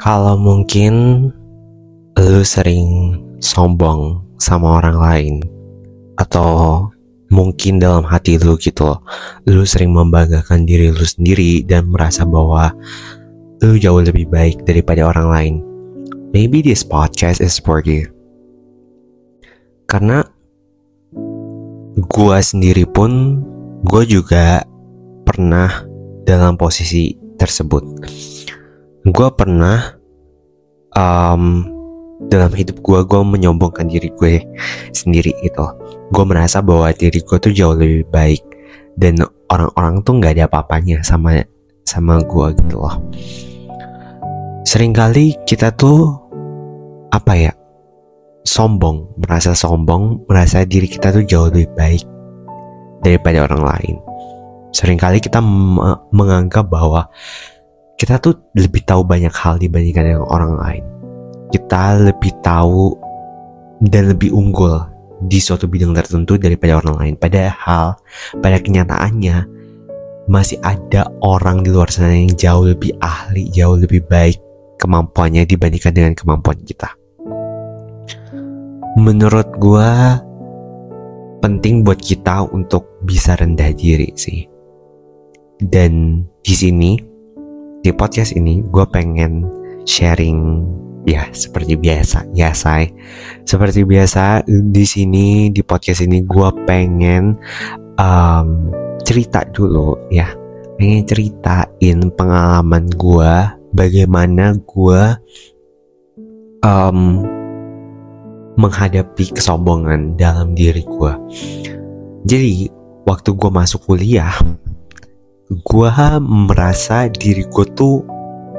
Kalau mungkin lu sering sombong sama orang lain atau mungkin dalam hati lu gitu loh, lu sering membanggakan diri lu sendiri dan merasa bahwa lu jauh lebih baik daripada orang lain. Maybe this podcast is for you. Karena gua sendiri pun gue juga pernah dalam posisi tersebut. Gue pernah um, dalam hidup gue gue menyombongkan diri gue sendiri gitu. Gue merasa bahwa diri gue tuh jauh lebih baik dan orang-orang tuh nggak ada apa-apanya sama sama gue gitu loh. Seringkali kita tuh apa ya sombong, merasa sombong, merasa diri kita tuh jauh lebih baik daripada orang lain. Seringkali kita menganggap bahwa kita tuh lebih tahu banyak hal dibandingkan dengan orang lain. Kita lebih tahu dan lebih unggul di suatu bidang tertentu daripada orang lain. Padahal pada kenyataannya masih ada orang di luar sana yang jauh lebih ahli, jauh lebih baik kemampuannya dibandingkan dengan kemampuan kita. Menurut gue penting buat kita untuk bisa rendah diri sih. Dan di sini di podcast ini gue pengen sharing ya seperti biasa ya say seperti biasa di sini di podcast ini gue pengen um, cerita dulu ya pengen ceritain pengalaman gue bagaimana gue um, menghadapi kesombongan dalam diri gue. Jadi waktu gue masuk kuliah, gue merasa diri gue tuh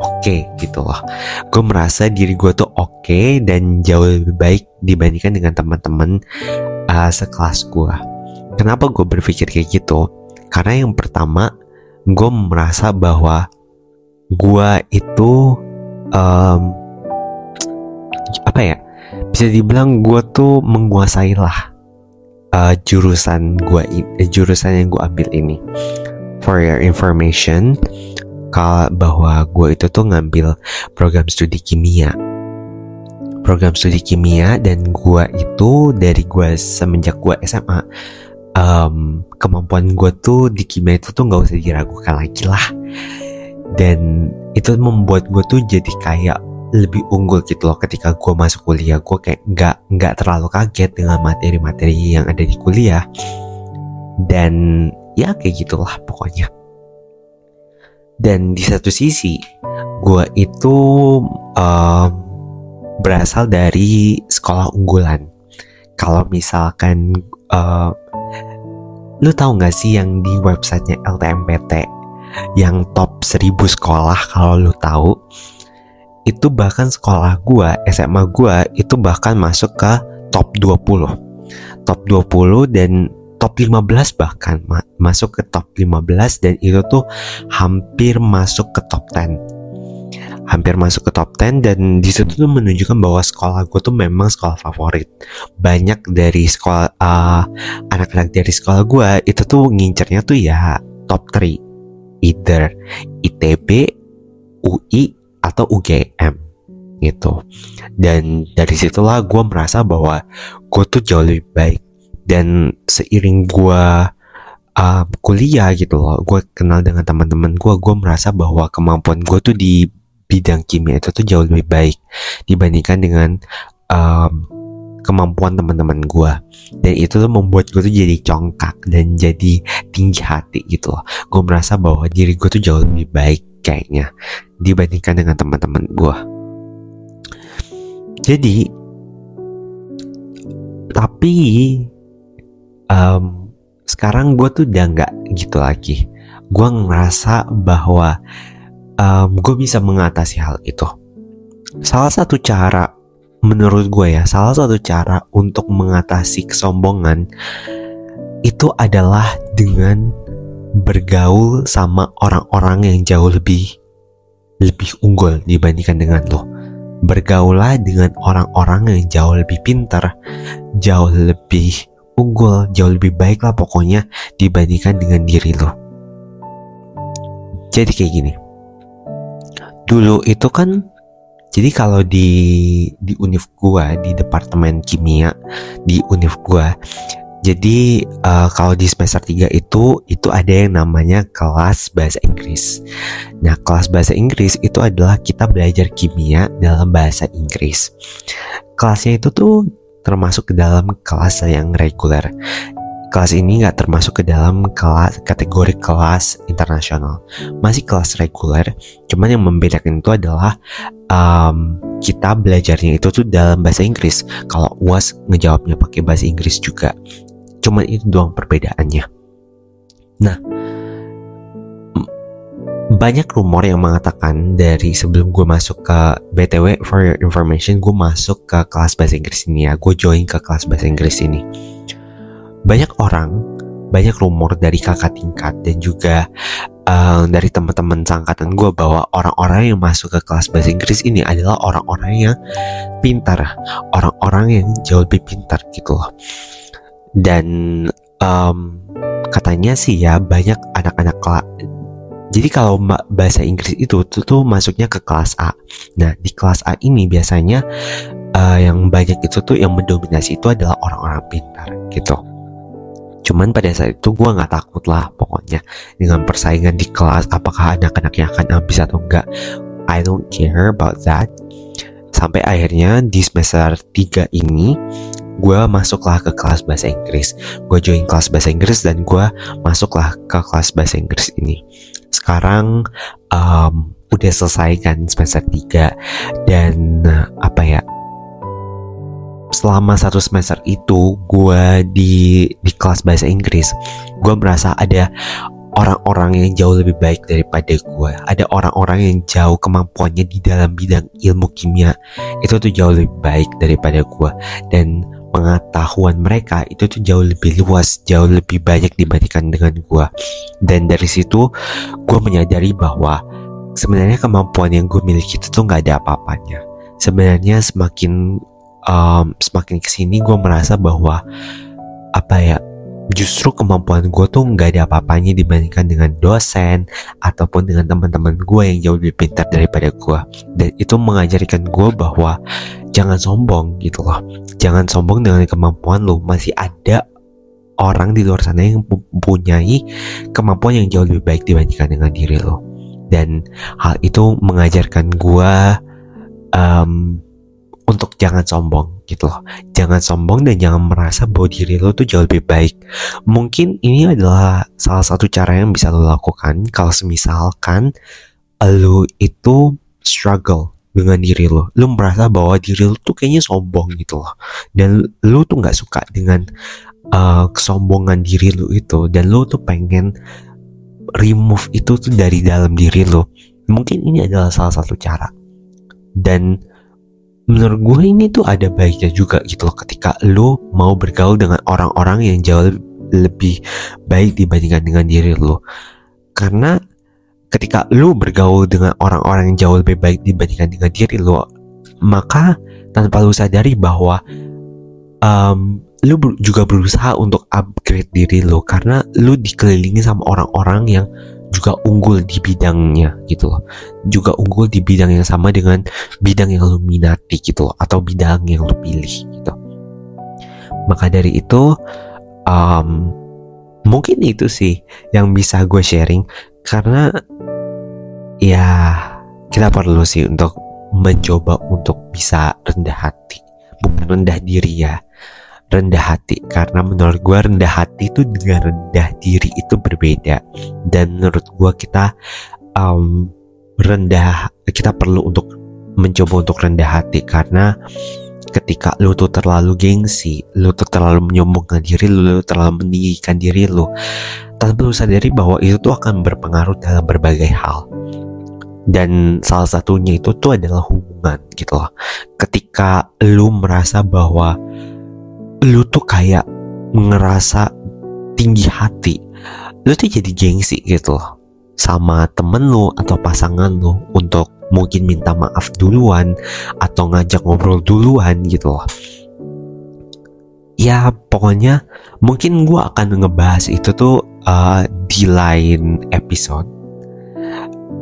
oke okay, gitu loh. Gue merasa diri gue tuh oke okay dan jauh lebih baik dibandingkan dengan teman-teman uh, sekelas gue. Kenapa gue berpikir kayak gitu? Karena yang pertama, gue merasa bahwa gue itu um, apa ya? bisa dibilang gue tuh menguasai lah uh, jurusan gue uh, jurusan yang gue ambil ini for your information kalau bahwa gue itu tuh ngambil program studi kimia. Program studi kimia dan gue itu dari gue semenjak gue SMA um, kemampuan gue tuh di kimia itu tuh nggak usah diragukan lagi lah. Dan itu membuat gue tuh jadi kayak lebih unggul gitu loh ketika gue masuk kuliah. Gue kayak nggak nggak terlalu kaget dengan materi-materi yang ada di kuliah. Dan ya kayak gitulah pokoknya. Dan di satu sisi gue itu um, berasal dari sekolah unggulan. Kalau misalkan uh, lu tahu nggak sih yang di websitenya LTMPT yang top 1000 sekolah kalau lu tahu itu bahkan sekolah gua, SMA gua itu bahkan masuk ke top 20. Top 20 dan top 15 bahkan ma masuk ke top 15 dan itu tuh hampir masuk ke top 10 hampir masuk ke top 10 dan di situ tuh menunjukkan bahwa sekolah gue tuh memang sekolah favorit. Banyak dari sekolah uh, anak-anak dari sekolah gue itu tuh ngincernya tuh ya top 3 either ITB UI atau UGM gitu. Dan dari situlah gue merasa bahwa gue tuh jauh lebih baik dan seiring gue uh, kuliah gitu loh gue kenal dengan teman-teman gue gue merasa bahwa kemampuan gue tuh di bidang kimia itu tuh jauh lebih baik dibandingkan dengan um, kemampuan teman-teman gue dan itu tuh membuat gue tuh jadi congkak dan jadi tinggi hati gitu loh gue merasa bahwa diri gue tuh jauh lebih baik kayaknya dibandingkan dengan teman-teman gue. Jadi, tapi um, sekarang gue tuh udah nggak gitu lagi. Gue ngerasa bahwa um, gue bisa mengatasi hal itu. Salah satu cara, menurut gue ya, salah satu cara untuk mengatasi kesombongan itu adalah dengan bergaul sama orang-orang yang jauh lebih lebih unggul dibandingkan dengan lo. Bergaulah dengan orang-orang yang jauh lebih pintar, jauh lebih unggul, jauh lebih baik lah pokoknya dibandingkan dengan diri lo. Jadi kayak gini. Dulu itu kan jadi kalau di di univ gua di departemen kimia di univ gua jadi uh, kalau di semester 3 itu itu ada yang namanya kelas bahasa Inggris. Nah, kelas bahasa Inggris itu adalah kita belajar kimia dalam bahasa Inggris. Kelasnya itu tuh termasuk ke dalam kelas yang reguler. Kelas ini nggak termasuk ke dalam kelas kategori kelas internasional, masih kelas reguler. Cuman yang membedakan itu adalah um, kita belajarnya itu tuh dalam bahasa Inggris. Kalau uas ngejawabnya pakai bahasa Inggris juga. Cuman itu doang perbedaannya. Nah, banyak rumor yang mengatakan dari sebelum gue masuk ke BTW for your information gue masuk ke kelas bahasa Inggris ini ya. Gue join ke kelas bahasa Inggris ini. Banyak orang banyak rumor dari kakak tingkat dan juga uh, dari teman-teman sangkatan gue bahwa orang-orang yang masuk ke kelas bahasa Inggris ini adalah orang-orang yang pintar orang-orang yang jauh lebih pintar gitu loh. Dan um, katanya sih ya banyak anak-anak jadi kalau bahasa Inggris itu tuh, tuh masuknya ke kelas A. Nah di kelas A ini biasanya uh, yang banyak itu tuh yang mendominasi itu adalah orang-orang pintar gitu. Cuman pada saat itu gue nggak takut lah pokoknya dengan persaingan di kelas apakah anak-anaknya akan habis atau enggak. I don't care about that. Sampai akhirnya di semester 3 ini gue masuklah ke kelas bahasa Inggris gue join kelas bahasa Inggris dan gue masuklah ke kelas bahasa Inggris ini sekarang um, udah selesai kan semester 3 dan apa ya selama satu semester itu gue di di kelas bahasa Inggris gue merasa ada orang-orang yang jauh lebih baik daripada gue ada orang-orang yang jauh kemampuannya di dalam bidang ilmu kimia. Itu tuh jauh lebih baik daripada gue dan pengetahuan mereka itu tuh jauh lebih luas, jauh lebih banyak dibandingkan dengan gue. Dan dari situ gue menyadari bahwa sebenarnya kemampuan yang gue miliki itu tuh nggak ada apa-apanya. Sebenarnya semakin um, semakin ke sini gue merasa bahwa apa ya justru kemampuan gue tuh nggak ada apa-apanya dibandingkan dengan dosen ataupun dengan teman-teman gue yang jauh lebih pintar daripada gue dan itu mengajarkan gue bahwa jangan sombong gitu loh. Jangan sombong dengan kemampuan lo masih ada orang di luar sana yang mempunyai kemampuan yang jauh lebih baik dibandingkan dengan diri lo dan hal itu mengajarkan gue um, untuk jangan sombong gitu loh. Jangan sombong dan jangan merasa bahwa diri lo tuh jauh lebih baik. Mungkin ini adalah salah satu cara yang bisa lo lakukan kalau semisalkan lo itu struggle dengan diri lo. Lo merasa bahwa diri lo tuh kayaknya sombong gitu loh. Dan lo tuh nggak suka dengan uh, kesombongan diri lo itu. Dan lo tuh pengen remove itu tuh dari dalam diri lo. Mungkin ini adalah salah satu cara. Dan menurut gue ini tuh ada baiknya juga gitu loh ketika lo mau bergaul dengan orang-orang yang jauh lebih baik dibandingkan dengan diri lo. Karena ketika lo bergaul dengan orang-orang yang jauh lebih baik dibandingkan dengan diri lo maka tanpa lo sadari bahwa um, lu juga berusaha untuk upgrade diri lo. Karena lu dikelilingi sama orang-orang yang juga unggul di bidangnya gitu loh. Juga unggul di bidang yang sama dengan bidang yang lu minati gitu loh atau bidang yang lu pilih gitu. Maka dari itu um, mungkin itu sih yang bisa gue sharing karena ya kita perlu sih untuk mencoba untuk bisa rendah hati. Bukan rendah diri ya rendah hati karena menurut gue rendah hati itu dengan rendah diri itu berbeda dan menurut gue kita um, rendah kita perlu untuk mencoba untuk rendah hati karena ketika lu tuh terlalu gengsi, lu tuh terlalu menyombongkan diri lu, lu terlalu meninggikan diri lu, tanpa lu sadari bahwa itu tuh akan berpengaruh dalam berbagai hal. Dan salah satunya itu tuh adalah hubungan gitu loh. Ketika lu merasa bahwa lu tuh kayak ngerasa tinggi hati. Lu tuh jadi gengsi gitu loh sama temen lu atau pasangan lu untuk mungkin minta maaf duluan atau ngajak ngobrol duluan gitu loh. Ya pokoknya mungkin gue akan ngebahas itu tuh uh, di lain episode.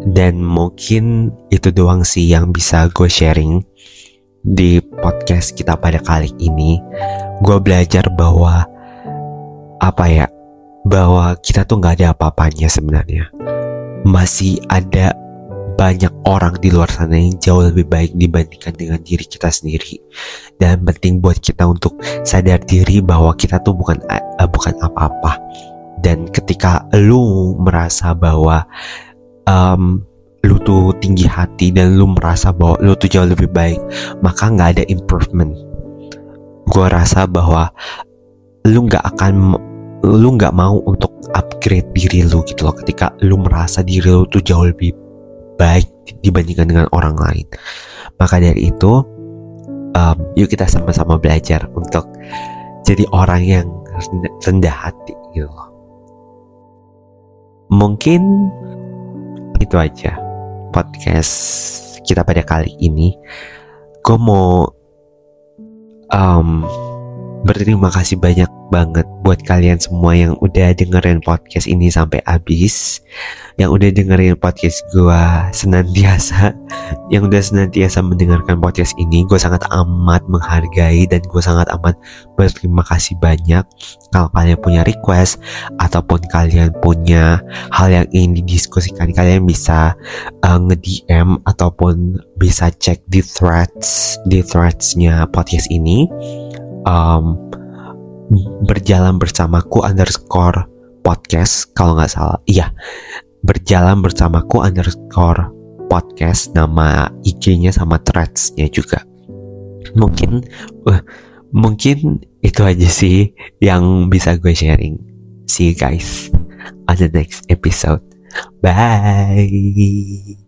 Dan mungkin itu doang sih yang bisa gue sharing di podcast kita pada kali ini gue belajar bahwa apa ya bahwa kita tuh nggak ada apa-apanya sebenarnya. Masih ada banyak orang di luar sana yang jauh lebih baik dibandingkan dengan diri kita sendiri. Dan penting buat kita untuk sadar diri bahwa kita tuh bukan uh, bukan apa-apa. Dan ketika lu merasa bahwa um, lu tuh tinggi hati dan lu merasa bahwa lu tuh jauh lebih baik maka nggak ada improvement. Gue rasa bahwa lu nggak akan lu nggak mau untuk upgrade diri lu gitu loh ketika lu merasa diri lu tuh jauh lebih baik dibandingkan dengan orang lain. Maka dari itu um, yuk kita sama-sama belajar untuk jadi orang yang rendah hati gitu loh. Mungkin itu aja podcast kita pada kali ini gue mau um, berterima kasih banyak banget buat kalian semua yang udah dengerin podcast ini sampai habis. Yang udah dengerin podcast gue senantiasa yang udah senantiasa mendengarkan podcast ini gue sangat amat menghargai dan gue sangat amat berterima kasih banyak. Kalau kalian punya request ataupun kalian punya hal yang ingin didiskusikan kalian bisa uh, nge-DM ataupun bisa cek di threads di threadsnya podcast ini. Um, berjalan bersamaku underscore podcast kalau nggak salah. Iya. Berjalan bersamaku underscore podcast nama IG-nya sama threads-nya juga. Mungkin uh, mungkin itu aja sih yang bisa gue sharing. See you guys on the next episode. Bye